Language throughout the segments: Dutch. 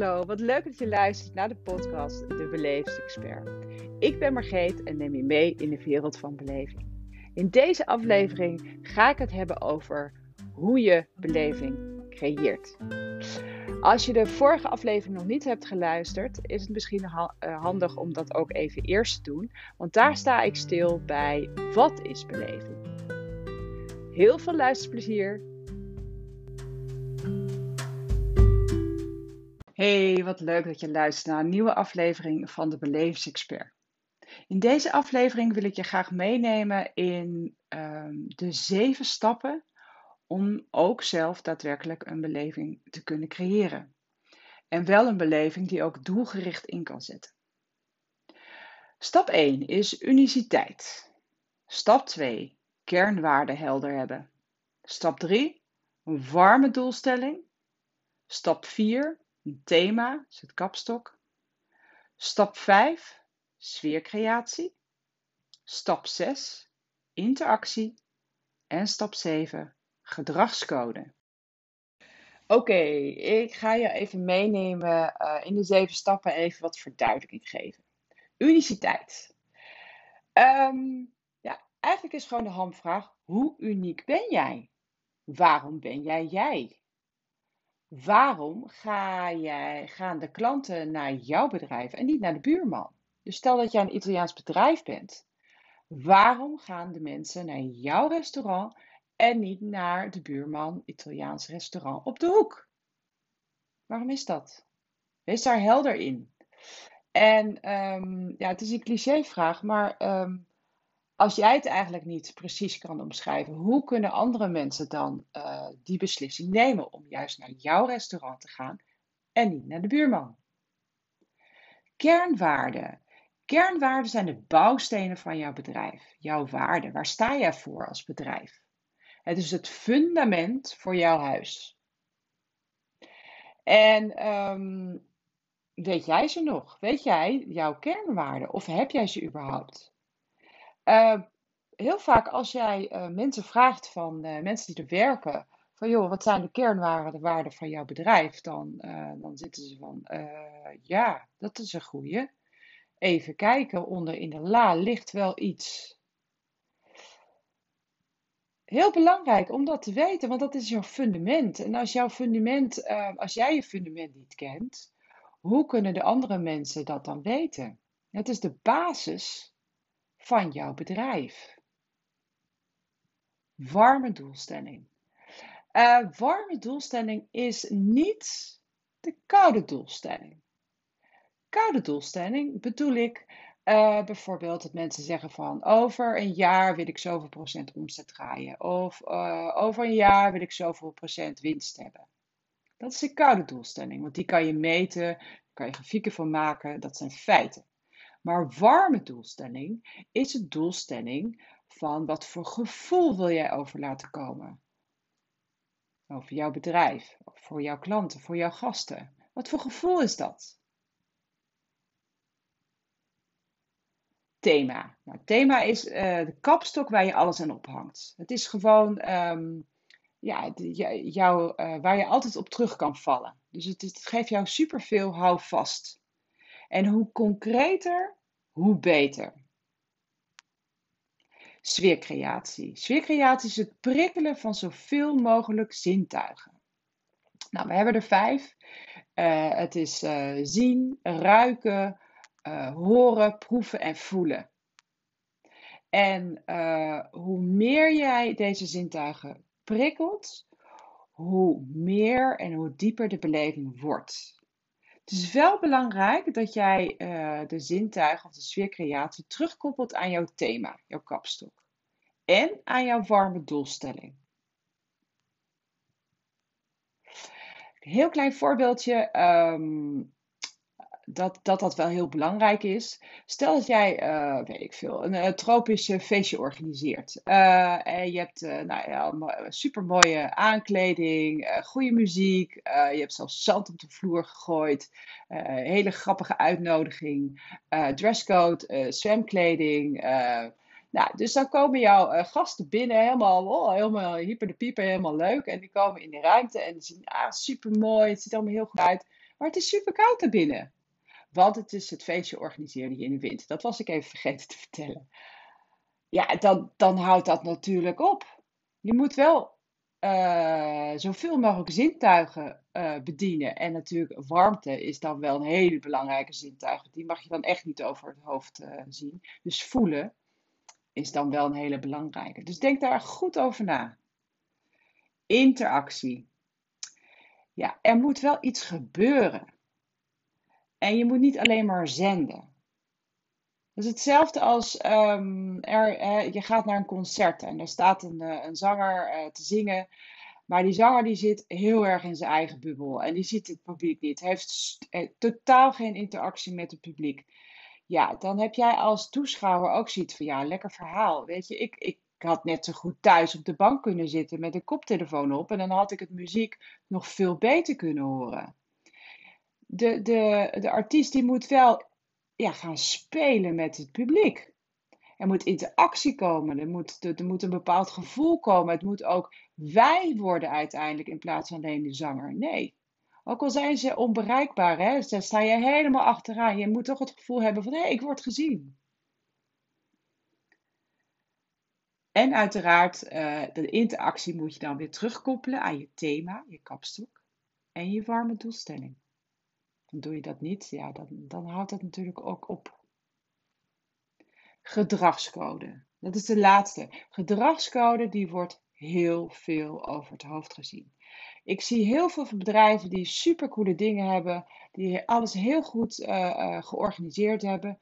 hallo. Wat leuk dat je luistert naar de podcast De Belevingsexpert. Ik ben Margreet en neem je mee in de wereld van beleving. In deze aflevering ga ik het hebben over hoe je beleving creëert. Als je de vorige aflevering nog niet hebt geluisterd, is het misschien eh, handig om dat ook even eerst te doen. Want daar sta ik stil bij wat is beleving. Heel veel luisterplezier Hey, wat leuk dat je luistert naar een nieuwe aflevering van de Belevingsexpert. In deze aflevering wil ik je graag meenemen in ehm, de zeven stappen om ook zelf daadwerkelijk een beleving te kunnen creëren. En wel een beleving die ook doelgericht in kan zetten. Stap 1 is uniciteit. Stap 2 kernwaarden helder hebben. Stap 3 een warme doelstelling. Stap 4 een thema, is het kapstok. Stap 5, sfeercreatie. Stap 6, interactie. En stap 7, gedragscode. Oké, ik ga je even meenemen uh, in de zeven stappen, even wat verduidelijking geven. Uniciteit. Um, ja, eigenlijk is gewoon de hamvraag: hoe uniek ben jij? Waarom ben jij jij? Waarom ga jij, gaan de klanten naar jouw bedrijf en niet naar de buurman? Dus stel dat jij een Italiaans bedrijf bent. Waarom gaan de mensen naar jouw restaurant en niet naar de buurman Italiaans restaurant op de hoek? Waarom is dat? Wees daar helder in. En um, ja, het is een clichévraag, maar um, als jij het eigenlijk niet precies kan omschrijven, hoe kunnen andere mensen dan uh, die beslissing nemen om juist naar jouw restaurant te gaan en niet naar de buurman? Kernwaarden. Kernwaarden zijn de bouwstenen van jouw bedrijf, jouw waarden. Waar sta jij voor als bedrijf? Het is het fundament voor jouw huis. En um, weet jij ze nog? Weet jij jouw kernwaarden of heb jij ze überhaupt? Uh, heel vaak als jij uh, mensen vraagt van uh, mensen die er werken, van joh, wat zijn de kernwaarden van jouw bedrijf? Dan, dan zitten ze van, ja, dat is een goeie. Even kijken, onder in de la ligt wel iets. Heel belangrijk om dat te weten, want dat is jouw fundament. En als jouw fundament, als jij je fundament niet kent, hoe kunnen de andere mensen dat dan weten? Het is de basis van jouw bedrijf. Warme doelstelling. Uh, warme doelstelling is niet de koude doelstelling. Koude doelstelling bedoel ik uh, bijvoorbeeld dat mensen zeggen van over een jaar wil ik zoveel procent omzet draaien. Of uh, over een jaar wil ik zoveel procent winst hebben. Dat is de koude doelstelling, want die kan je meten, daar kan je grafieken van maken, dat zijn feiten. Maar warme doelstelling is het doelstelling van wat voor gevoel wil jij over laten komen. Over jouw bedrijf, voor jouw klanten, voor jouw gasten. Wat voor gevoel is dat? Thema. Nou, thema is uh, de kapstok waar je alles aan ophangt. Het is gewoon um, ja, uh, waar je altijd op terug kan vallen. Dus het, het geeft jou superveel houvast. En hoe concreter, hoe beter. Sfeercreatie. Sfeercreatie is het prikkelen van zoveel mogelijk zintuigen. Nou, we hebben er vijf. Uh, het is uh, zien, ruiken, uh, horen, proeven en voelen. En hoe meer jij deze zintuigen prikkelt, hoe meer en hoe dieper de beleving wordt. Het is wel belangrijk dat jij uh, de zintuigen of de sfeercreatie terugkoppelt aan jouw thema, jouw kapstok. En aan jouw warme doelstelling. Een heel klein voorbeeldje. Um, dat, dat dat wel heel belangrijk is. Stel dat jij, uh, weet ik veel, een, een tropisch feestje organiseert. En je hebt uh, nou ja, super mooie aankleding, goede muziek. je hebt zelfs zand op de vloer gegooid. hele grappige uitnodiging. dresscode, zwemkleding. nou, dus dan komen jouw gasten binnen, helemaal, oh, helemaal hyper de pieper, helemaal leuk. En die komen in de ruimte en zien, ah, super mooi, het ziet allemaal heel goed uit. Maar het is super koud daar binnen. Want het is het feestje organiseerde je in de winter. Dat was ik even vergeten te vertellen. Ja, dan, dan houdt dat natuurlijk op. Je moet wel uh, zoveel mogelijk zintuigen uh, bedienen. En natuurlijk, warmte is dan wel een hele belangrijke zintuig. Die mag je dan echt niet over het hoofd uh, zien. Dus voelen is dan wel een hele belangrijke. Dus denk daar goed over na. Interactie. Ja, er moet wel iets gebeuren. En je moet niet alleen maar zenden. Dat is hetzelfde als um, er, je gaat naar een concert en er staat een, eh, een zanger uh, te zingen. Maar die zanger die zit heel erg in zijn eigen bubbel en die ziet het publiek niet. Heeft eh, totaal geen interactie met het publiek. Ja, dan heb jij als toeschouwer ook zoiets van ja, lekker verhaal. Weet je, ik, ik had net zo goed thuis op de bank kunnen zitten met een koptelefoon op en dan had ik het muziek nog veel beter kunnen horen. De, de, de artiest die moet wel ja, gaan spelen met het publiek. Er moet interactie komen, er moet, er moet een bepaald gevoel komen. Het moet ook wij worden uiteindelijk in plaats van alleen de zanger. Nee. Ook al zijn ze onbereikbaar, hè, sta je helemaal achteraan. Je moet toch het gevoel hebben van hé, hey, ik word gezien. En uiteraard, uh, de interactie moet je dan weer terugkoppelen aan je thema, je kapstok en je warme doelstelling doe je dat niet, ja, dan, dan houdt dat natuurlijk ook op. Gedragscode. Dat is de laatste. Gedragscode die wordt heel veel over het hoofd gezien. Ik zie heel veel bedrijven die supercoole dingen hebben, die alles heel goed uh, uh, georganiseerd hebben,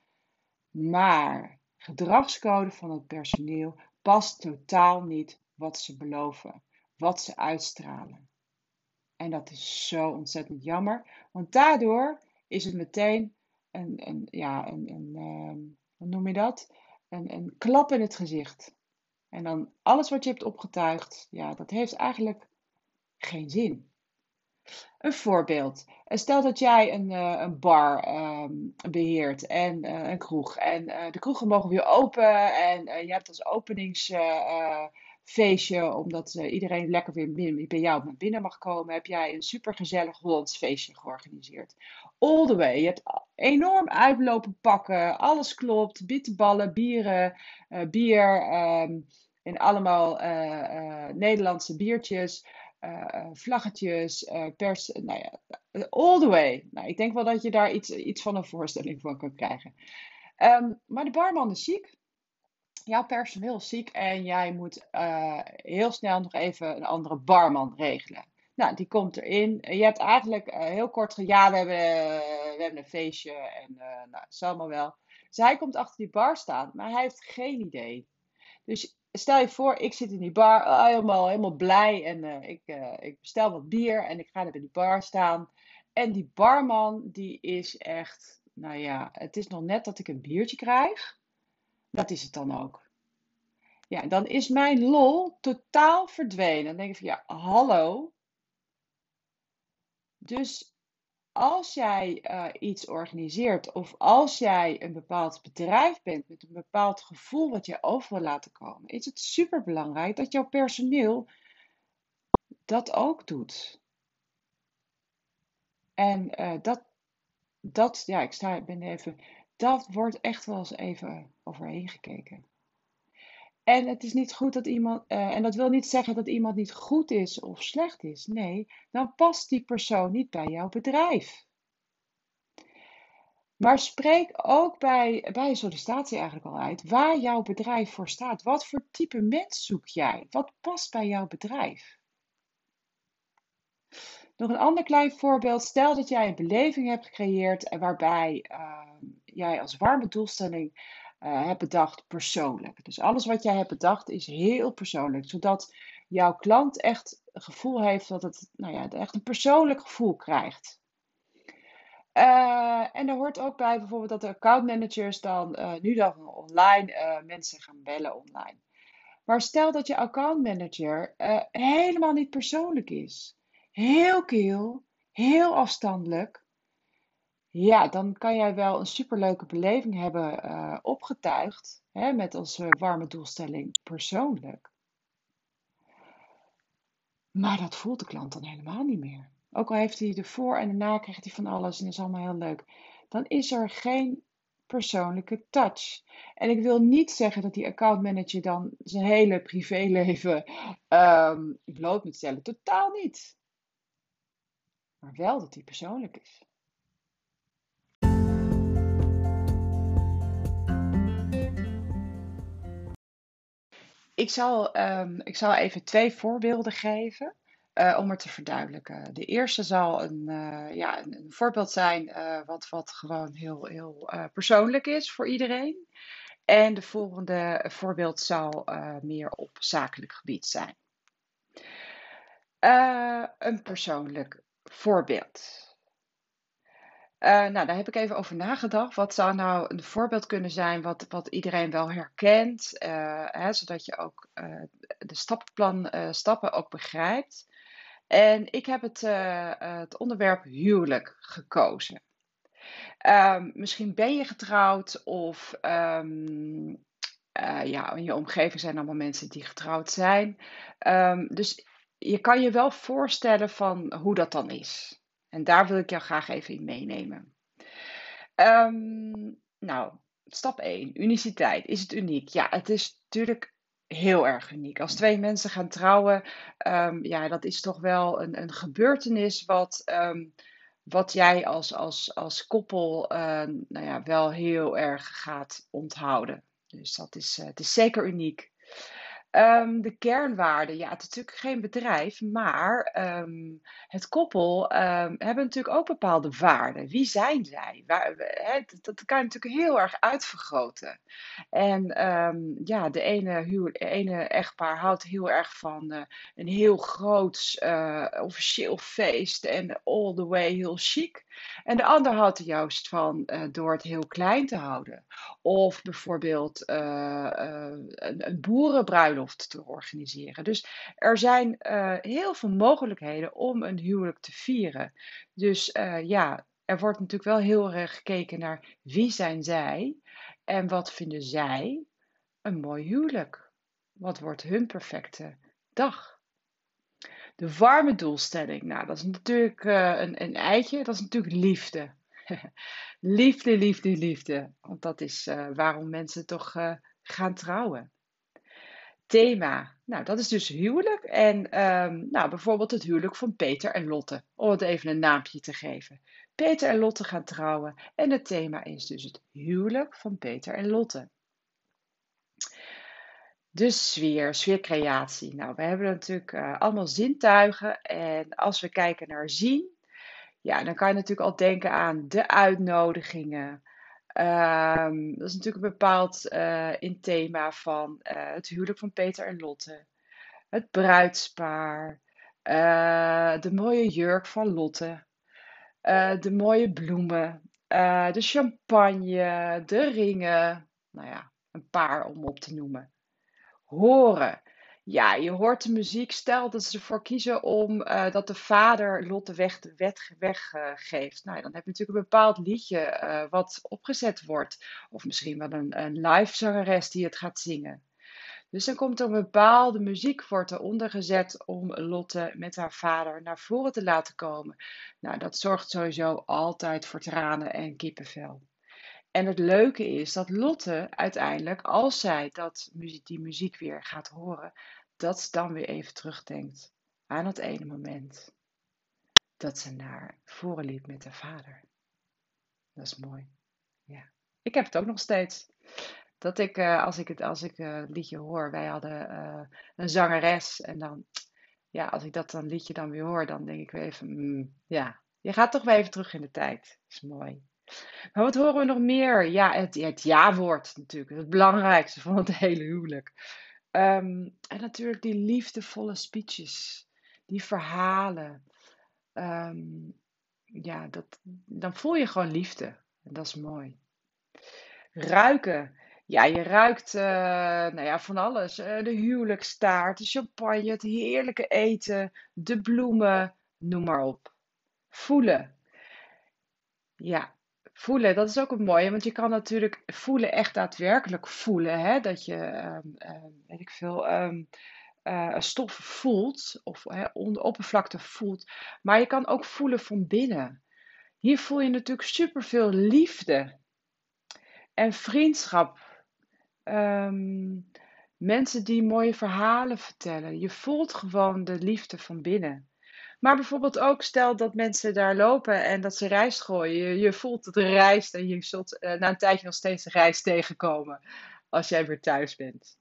maar gedragscode van het personeel past totaal niet wat ze beloven, wat ze uitstralen. En dat is zo ontzettend jammer, want daardoor is het meteen een, een ja, een, een uh, hoe noem je dat? Een, een klap in het gezicht. En dan alles wat je hebt opgetuigd, ja, dat heeft eigenlijk geen zin. Een voorbeeld. Stel dat jij een, uh, een bar uh, beheert en uh, een kroeg. En uh, de kroegen mogen weer open en je hebt als openings feestje, omdat uh, iedereen lekker weer bij jou binnen mag komen, heb jij een supergezellig Hollands feestje georganiseerd. All the way. Je hebt enorm uitlopen pakken, alles klopt, bitterballen, bieren, uh, bier um, en allemaal uh, Nederlandse biertjes. vlaggetjes, pers, nou ja, all the way. Nou, ik denk wel dat je daar iets, iets van een voorstelling van kan krijgen. Um, maar de barman is ziek jouw personeel is ziek en jij moet uh, heel snel nog even een andere barman regelen. Nou, die komt erin. Je hebt eigenlijk uh, heel kort gezegd, we hebben, uh, we hebben een feestje en nou, is allemaal wel. Hij komt achter die bar staan, maar hij heeft geen idee. Dus stel je voor, ik zit in die bar, helemaal, helemaal blij en ik, ik bestel wat bier en ik ga er bij die bar staan. En die barman, die is echt, nou ja, het is nog net dat ik een biertje krijg. Dat is het dan ook. Ja, dan is mijn lol totaal verdwenen. Dan denk ik van ja, hallo. Dus als jij uh, iets organiseert of als jij een bepaald bedrijf bent met een bepaald gevoel wat je over wil laten komen, is het super belangrijk dat jouw personeel dat ook doet. En uh, dat, dat, ja, ik sta, ben even dat wordt echt wel eens even overheen gekeken. En het is niet goed dat iemand, uh, en dat wil niet zeggen dat iemand niet goed is of slecht is. Nee, dan past die persoon niet bij jouw bedrijf. Maar spreek ook bij, bij een sollicitatie eigenlijk al uit waar jouw bedrijf voor staat. Wat voor type mens zoek jij? Wat past bij jouw bedrijf? Nog een ander klein voorbeeld. Stel dat jij een beleving hebt gecreëerd waarbij uh, jij als warme doelstelling uh, hebt bedacht persoonlijk. Dus alles wat jij hebt bedacht is heel persoonlijk, zodat jouw klant echt het gevoel heeft dat het nou ja, echt een persoonlijk gevoel krijgt. Uh, en er hoort ook bij bijvoorbeeld dat de accountmanagers dan uh, nu dan online mensen gaan bellen online. Maar stel dat je accountmanager helemaal niet persoonlijk is heel kil, heel afstandelijk, ja, dan kan jij wel een superleuke beleving hebben uh, opgetuigd hè, met onze warme doelstelling persoonlijk. Maar dat voelt de klant dan helemaal niet meer. ook al heeft hij de voor en de na, krijgt hij van alles en is allemaal heel leuk. Dan is er geen persoonlijke touch. En ik wil niet zeggen dat die accountmanager dan zijn hele privéleven um, bloot moet stellen. Totaal niet. Maar wel dat hij persoonlijk is. Ik zal, um, ik zal even twee voorbeelden geven. Uh, om het te verduidelijken. De eerste zal een, uh, ja, een, voorbeeld zijn uh, wat, wat gewoon heel, heel persoonlijk is voor iedereen. En de volgende voorbeeld zal meer op zakelijk gebied zijn. een persoonlijk voorbeeld. Nou, daar heb ik even over nagedacht. Wat zou nou een voorbeeld kunnen zijn wat, wat iedereen wel herkent, hè, zodat je ook de stappenplan, stappen ook begrijpt. En ik heb het, het onderwerp huwelijk gekozen. Um, misschien ben je getrouwd of uh, ja, in je omgeving zijn allemaal mensen die getrouwd zijn. Um, dus je kan je wel voorstellen van hoe dat dan is. En daar wil ik jou graag even in meenemen. nou, stap 1, uniciteit. Is het uniek? Ja, het is natuurlijk heel erg uniek. Als twee mensen gaan trouwen, um, ja, dat is toch wel een, een gebeurtenis wat, um, wat jij als, als, als koppel uh, nou ja, wel heel erg gaat onthouden. Dus dat is, uh, het is zeker uniek. Um, de kernwaarden, ja, het is natuurlijk geen bedrijf, maar um, het koppel um, hebben natuurlijk ook bepaalde waarden. Wie zijn zij? Waar, dat, kan je natuurlijk heel erg uitvergroten. En ja, de ene, huw, ene echtpaar houdt heel erg van uh, een heel groot uh, officieel feest en all the way heel chic. En de ander houdt er juist van uh, door het heel klein te houden. Of bijvoorbeeld een, een boerenbruiloft te organiseren. Dus er zijn heel veel mogelijkheden om een huwelijk te vieren. Dus ja, er wordt natuurlijk wel heel erg gekeken naar wie zijn zij en wat vinden zij een mooi huwelijk. Wat wordt hun perfecte dag? De warme doelstelling, nou dat is natuurlijk uh, een, een eitje, dat is natuurlijk liefde. liefde, liefde, liefde. Want dat is waarom mensen toch gaan trouwen thema. Nou, dat is dus huwelijk. En um, nou, bijvoorbeeld het huwelijk van Peter en Lotte. Om het even een naampje te geven. Peter en Lotte gaan trouwen. En het thema is dus het huwelijk van Peter en Lotte. De sfeer, sfeercreatie. Nou, we hebben natuurlijk uh, allemaal zintuigen. En als we kijken naar zien, ja, dan kan je natuurlijk al denken aan de uitnodigingen. Um, dat is natuurlijk een bepaald uh, in thema van uh, het huwelijk van Peter en Lotte. Het bruidspaar. De mooie jurk van Lotte. de mooie bloemen. de champagne. De ringen. Nou ja, een paar om op te noemen. Horen. Ja, je hoort de muziek. Stel dat ze ervoor kiezen om uh, dat de vader Lotte weg, de wet weggeeft. nou, dan heb je natuurlijk een bepaald liedje uh, wat opgezet wordt. Of misschien wel een, een live zangeres die het gaat zingen. Dus dan komt er een bepaalde muziek wordt eronder gezet om Lotte met haar vader naar voren te laten komen. Nou, dat zorgt sowieso altijd voor tranen en kippenvel. En het leuke is dat Lotte uiteindelijk, als zij dat, die muziek weer gaat horen, dat ze dan weer even terugdenkt aan het ene moment dat ze naar voren liep met haar vader. Dat is mooi. Ja. Ik heb het ook nog steeds. Dat ik, uh, als ik het, als ik, uh, liedje hoor, wij hadden uh, een zangeres. En dan, ja, als ik dat dan liedje dan weer hoor, dan denk ik weer even, mm, ja, je gaat toch weer even terug in de tijd. Dat is mooi. Maar wat horen we nog meer? Ja, het, het ja-woord natuurlijk. Het belangrijkste van het hele huwelijk. Um, en natuurlijk die liefdevolle speeches. Die verhalen. Um, ja, dat, dan voel je gewoon liefde. Dat is mooi. Ruiken. Ja, je ruikt uh, nou ja, van alles. Uh, de huwelijkstaart, de champagne, het heerlijke eten, de bloemen, noem maar op. Voelen. Ja, Voelen, dat is ook een mooie, want je kan natuurlijk voelen, echt daadwerkelijk voelen. Hè? Dat je, um, weet ik veel, um, stof voelt, of hè, onder oppervlakte voelt, maar je kan ook voelen van binnen. Hier voel je natuurlijk superveel liefde en vriendschap. Mensen die mooie verhalen vertellen. Je voelt gewoon de liefde van binnen. Maar bijvoorbeeld ook, stel dat mensen daar lopen en dat ze rijst gooien. Je, je voelt het rijst en je zult uh, na een tijdje nog steeds rijst tegenkomen als jij weer thuis bent.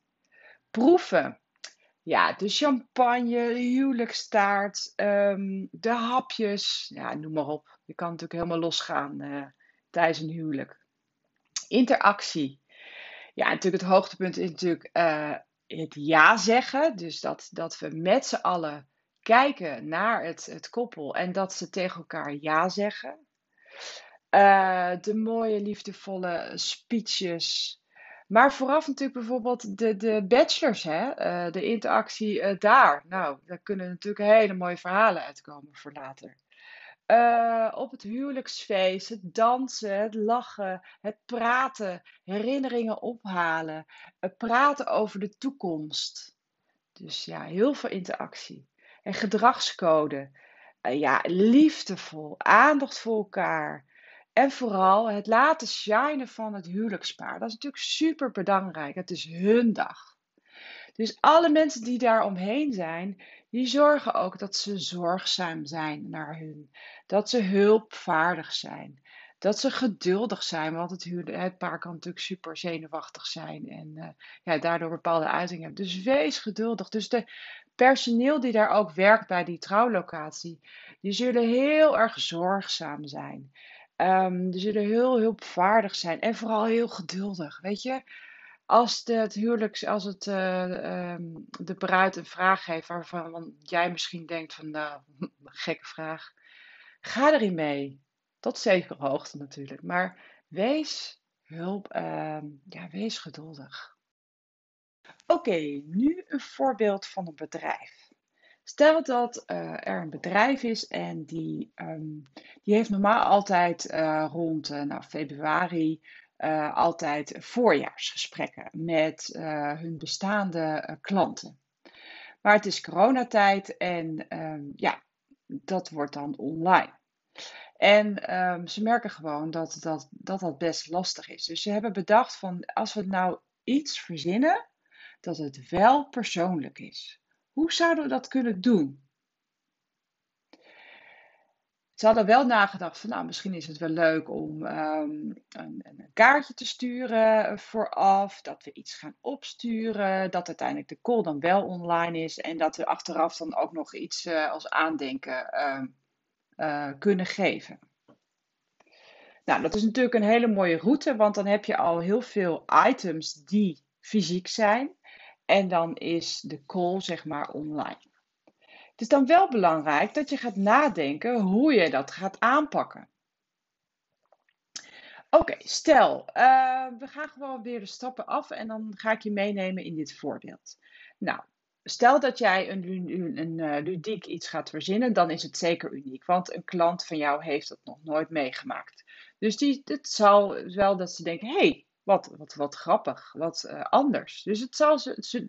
Proeven. Ja, de champagne, de huwelijkstaart, um, de hapjes. Ja, noem maar op. Je kan natuurlijk helemaal losgaan uh, tijdens een huwelijk. Interactie. Ja, natuurlijk het hoogtepunt is natuurlijk uh, het ja zeggen. Dus dat, dat we met z'n allen kijken naar het, het koppel en dat ze tegen elkaar ja zeggen. Uh, de mooie, liefdevolle speeches. Maar vooraf natuurlijk bijvoorbeeld de, de bachelors, hè? Uh, de interactie uh, daar. Nou, daar kunnen natuurlijk hele mooie verhalen uitkomen voor later. Op het huwelijksfeest, het dansen, het lachen, het praten, herinneringen ophalen, het praten over de toekomst. Dus ja, heel veel interactie. En gedragscode. Uh, ja, liefdevol, aandacht voor elkaar. En vooral het laten shinen van het huwelijkspaar. Dat is natuurlijk super belangrijk. Het is hun dag. Dus alle mensen die daar omheen zijn, die zorgen ook dat ze zorgzaam zijn naar hun. Dat ze hulpvaardig zijn. Dat ze geduldig zijn, want het, het paar kan natuurlijk super zenuwachtig zijn en uh, ja, daardoor bepaalde uitingen hebben. Dus wees geduldig. Dus de personeel die daar ook werkt bij die trouwlocatie, die zullen heel erg zorgzaam zijn. Um, die zullen heel hulpvaardig zijn en vooral heel geduldig. Weet je, als de, het huwelijk, als het, uh, um, de bruid een vraag heeft waarvan jij misschien denkt van, nou, gekke vraag, ga erin mee. Tot zekere hoogte natuurlijk, maar wees hulp, uh, ja, wees geduldig. Oké, nu een voorbeeld van een bedrijf. Stel dat uh, er een bedrijf is en die, um, die heeft normaal altijd uh, rond uh, nou, februari altijd voorjaarsgesprekken met hun bestaande klanten. Maar het is coronatijd en um, ja, dat wordt dan online. En um, ze merken gewoon dat dat, dat dat best lastig is. Dus ze hebben bedacht van als we nou iets verzinnen, dat het wel persoonlijk is. Hoe zouden we dat kunnen doen? Ze hadden wel nagedacht van, nou, misschien is het wel leuk om um, een, een, kaartje te sturen vooraf, dat we iets gaan opsturen, dat uiteindelijk de call dan wel online is en dat we achteraf dan ook nog iets uh, als aandenken uh, uh, kunnen geven. Nou, dat is natuurlijk een hele mooie route, want dan heb je al heel veel items die fysiek zijn. En dan is de call zeg maar online. Het is dan wel belangrijk dat je gaat nadenken hoe je dat gaat aanpakken. Oké, stel, uh, we gaan gewoon weer de stappen af en dan ga ik je meenemen in dit voorbeeld. Nou, stel dat jij een, een, uh, ludiek iets gaat verzinnen, dan is het zeker uniek, want een klant van jou heeft dat nog nooit meegemaakt. Dus die, het zal wel dat ze denken, hey, wat, wat, wat grappig, wat uh, anders. Dus het zal,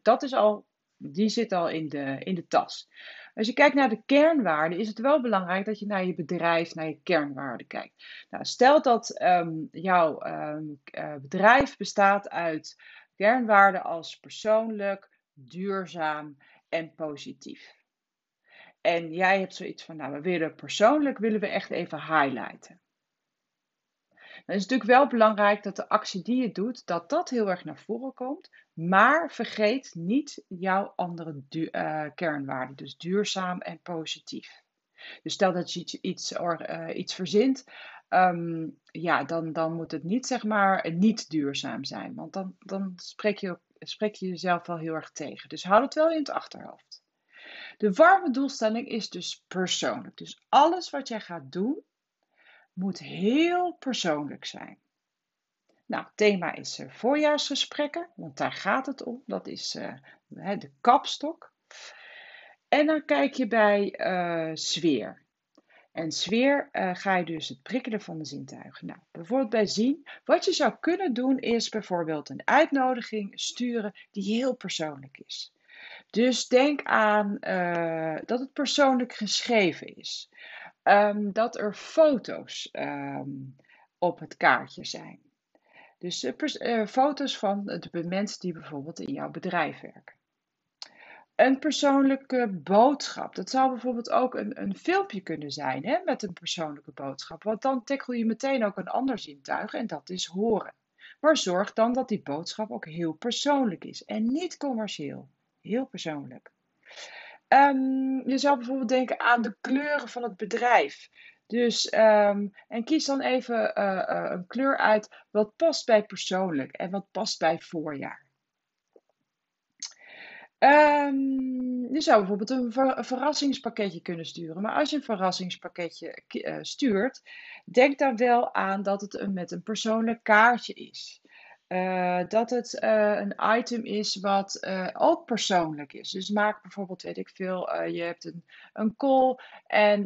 dat is al, die zit al in de, in de tas. Als je kijkt naar de kernwaarden, is het wel belangrijk dat je naar je bedrijf, naar je kernwaarden kijkt. Nou, stel dat um, jouw um, uh, bedrijf bestaat uit kernwaarden als persoonlijk, duurzaam en positief. En jij hebt zoiets van, nou, we willen persoonlijk, willen we echt even highlighten. Dan is het natuurlijk wel belangrijk dat de actie die je doet, dat dat heel erg naar voren komt. Maar vergeet niet jouw andere uh, kernwaarden. Dus duurzaam en positief. Dus stel dat je iets, iets, iets verzint, um, ja, dan, dan moet het niet zeg maar niet duurzaam zijn. Want dan, dan spreek, je, spreek je jezelf wel heel erg tegen. Dus houd het wel in het achterhoofd. De warme doelstelling is dus persoonlijk. Dus alles wat jij gaat doen, moet heel persoonlijk zijn. Nou, thema is uh, voorjaarsgesprekken, want daar gaat het om. Dat is uh, de kapstok. En dan kijk je bij uh, sfeer. En sfeer ga je dus het prikkelen van de zintuigen. Nou, bijvoorbeeld bij zien. Wat je zou kunnen doen is bijvoorbeeld een uitnodiging sturen die heel persoonlijk is. Dus denk aan uh, dat het persoonlijk geschreven is. Um, dat er foto's um, op het kaartje zijn. Dus uh, foto's van de mensen die bijvoorbeeld in jouw bedrijf werken. Een persoonlijke boodschap. Dat zou bijvoorbeeld ook een, een filmpje kunnen zijn hè, met een persoonlijke boodschap. Want dan tackle je meteen ook een ander zintuig en dat is horen. Maar zorg dan dat die boodschap ook heel persoonlijk is en niet commercieel. Heel persoonlijk. Um, je zou bijvoorbeeld denken aan de kleuren van het bedrijf. Dus, um, en kies dan even uh, uh, een kleur uit wat past bij persoonlijk en wat past bij voorjaar. Um, je zou bijvoorbeeld een, ver een, verrassingspakketje kunnen sturen. Maar als je een verrassingspakketje uh, stuurt, denk dan wel aan dat het een, met een persoonlijk kaartje is. Uh, dat het uh, een item is wat uh, ook persoonlijk is. Dus maak bijvoorbeeld, weet ik veel, je hebt een, een call en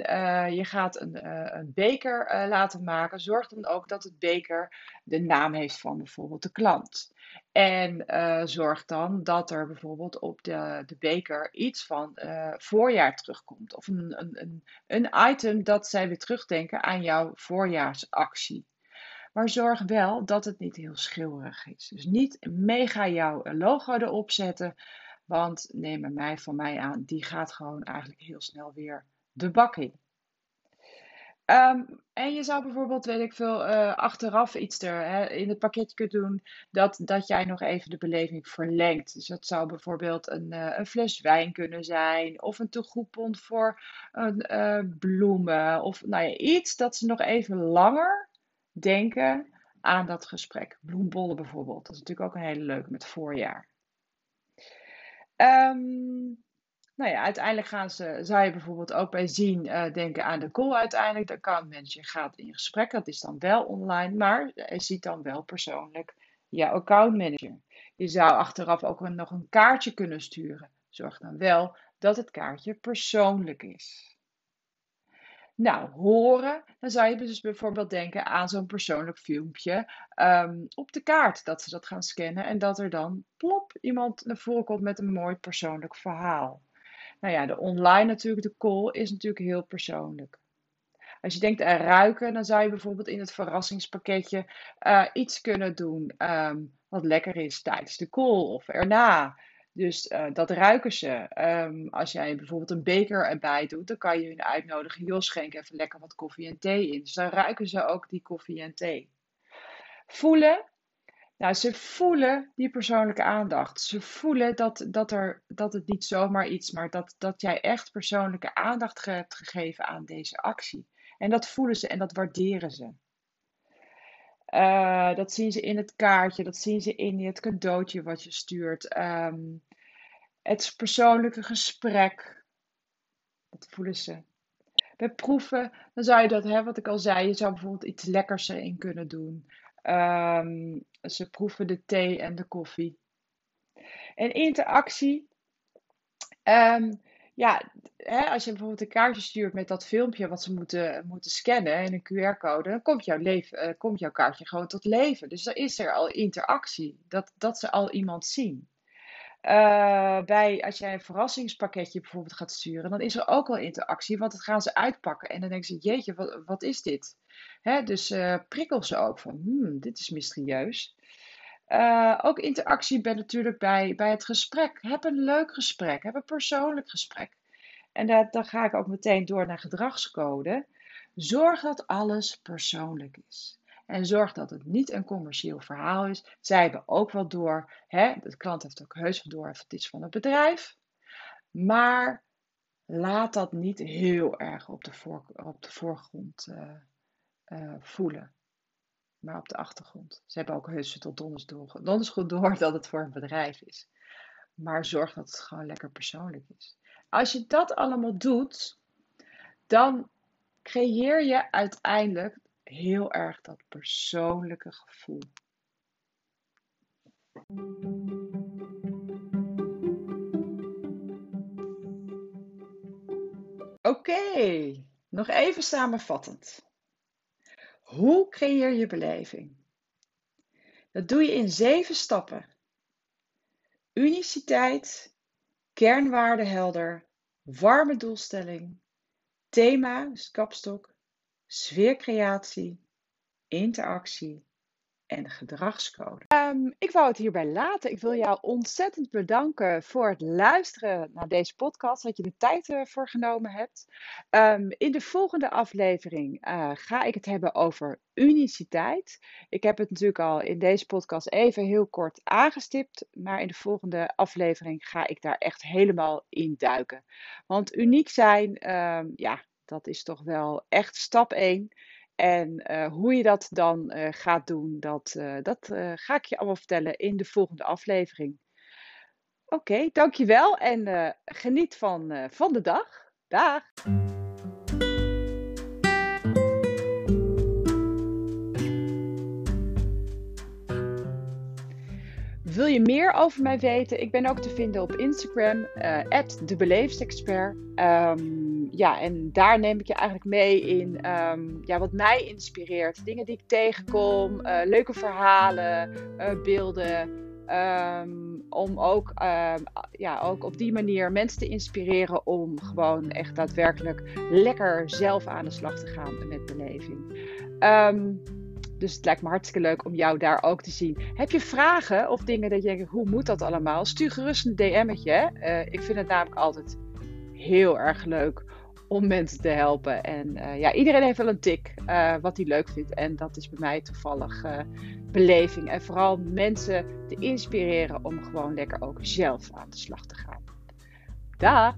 je gaat een, een beker laten maken. Zorg dan ook dat het beker de naam heeft van bijvoorbeeld de klant. En zorg dan dat er bijvoorbeeld op de, de beker iets van voorjaar terugkomt. Of een, een, een, een item dat zij weer terugdenken aan jouw voorjaarsactie. Maar zorg wel dat het niet heel schilderig is. Dus niet mega jouw logo erop zetten. Want neem er mij van mij aan, die gaat gewoon eigenlijk heel snel weer de bak in. Ehm, en je zou bijvoorbeeld, weet ik veel, uh, achteraf iets er hè, in het pakketje kunnen doen dat, dat jij nog even de beleving verlengt. Dus dat zou bijvoorbeeld een, uh, een fles wijn kunnen zijn, of een tegoedbon voor een, uh, bloemen, of nou ja, iets dat ze nog even langer denken aan dat gesprek. Bloembollen bijvoorbeeld. Dat is natuurlijk ook een hele leuke met voorjaar. Um, nou ja, uiteindelijk gaan ze, zou je bijvoorbeeld ook bij zien uh, denken aan de call uiteindelijk. De account manager gaat in gesprek. Dat is dan wel online, maar hij ziet dan wel persoonlijk jouw account manager. Je zou achteraf ook nog een kaartje kunnen sturen. Zorg dan wel dat het kaartje persoonlijk is. Nou, horen, dan zou je dus bijvoorbeeld denken aan zo'n persoonlijk filmpje um, op de kaart. Dat ze dat gaan scannen en dat er dan plop iemand naar voren komt met een mooi persoonlijk verhaal. Nou ja, de online natuurlijk, de call is natuurlijk heel persoonlijk. Als je denkt aan ruiken, dan zou je bijvoorbeeld in het verrassingspakketje uh, iets kunnen doen um, wat lekker is tijdens de call of erna. Dus uh, dat ruiken ze. Um, als jij bijvoorbeeld een beker erbij doet, dan kan je hun uitnodigen. Joh, schenk even lekker wat koffie en thee in. Dus dan ruiken ze ook die koffie en thee. Voelen. Nou, ze voelen die persoonlijke aandacht. Ze voelen dat, dat, er, dat het niet zomaar iets, maar dat, dat jij echt persoonlijke aandacht hebt gegeven aan deze actie. En dat voelen ze en dat waarderen ze. Uh, dat zien ze in het kaartje, dat zien ze in het cadeautje wat je stuurt. Um, het persoonlijke gesprek, dat voelen ze. Bij proeven, dan zou je dat, hè, wat ik al zei, je zou bijvoorbeeld iets lekkers erin kunnen doen. Um, ze proeven de thee en de koffie. En interactie, um, ja, hè, als je bijvoorbeeld een kaartje stuurt met dat filmpje wat ze moeten, moeten scannen en een QR-code, dan komt jouw, leven, uh, komt jouw kaartje gewoon tot leven. Dus dan is er al interactie, dat, dat ze al iemand zien. Uh, bij, als jij een verrassingspakketje bijvoorbeeld gaat sturen, dan is er ook wel interactie, want dat gaan ze uitpakken. En dan denken ze, jeetje, wat, wat is dit? Hè, dus uh, prikkel ze ook van, hmm, dit is mysterieus. Uh, ook interactie ben natuurlijk bij, bij het gesprek. Heb een leuk gesprek, heb een persoonlijk gesprek. En dat, dan ga ik ook meteen door naar gedragscode. Zorg dat alles persoonlijk is. En zorg dat het niet een commercieel verhaal is. Zij hebben ook wel door, hè, de klant heeft ook heus wel door, het is van het bedrijf. Maar laat dat niet heel erg op de, voor, op de voorgrond uh, uh, voelen maar op de achtergrond. Ze hebben ook heus tot donders door, donders goed door dat het voor een bedrijf is. Maar zorg dat het gewoon lekker persoonlijk is. Als je dat allemaal doet, dan creëer je uiteindelijk heel erg dat persoonlijke gevoel. Oké, nog even samenvattend. Hoe creëer je beleving? Dat doe je in zeven stappen. Uniciteit, kernwaarde helder, warme doelstelling, thema, dus kapstok, sfeercreatie, interactie en gedragscode. Um, ik wou het hierbij laten. Ik wil jou ontzettend bedanken voor het luisteren naar deze podcast, dat je de tijd ervoor eh, genomen hebt. Um, in de volgende aflevering uh, ga ik het hebben over uniciteit. Ik heb het natuurlijk al in deze podcast even heel kort aangestipt, maar in de volgende aflevering ga ik daar echt helemaal in duiken. Want uniek zijn, um, ja, dat is toch wel echt stap 1. En uh, hoe je dat dan uh, gaat doen, dat, uh, dat ga ik je allemaal vertellen in de volgende aflevering. Oké, dankjewel en geniet van, van de dag. Dag! Wil je meer over mij weten? Ik ben ook te vinden op Instagram, uh, @debeleefdexpert. Um, ja, en daar neem ik je eigenlijk mee in um, ja, wat mij inspireert. Dingen die ik tegenkom, uh, leuke verhalen, uh, beelden. Um, om ook, ja, ook op die manier mensen te inspireren om gewoon echt daadwerkelijk lekker zelf aan de slag te gaan met beleving. Dus het lijkt me hartstikke leuk om jou daar ook te zien. Heb je vragen of dingen dat je denkt, hoe moet dat allemaal? Stuur gerust een DM'tje. Uh, ik vind het namelijk altijd heel erg leuk om mensen te helpen. En uh, ja, iedereen heeft wel een tik uh, wat hij leuk vindt. En dat is bij mij toevallig beleving. En vooral mensen te inspireren om gewoon lekker ook zelf aan de slag te gaan. Dag!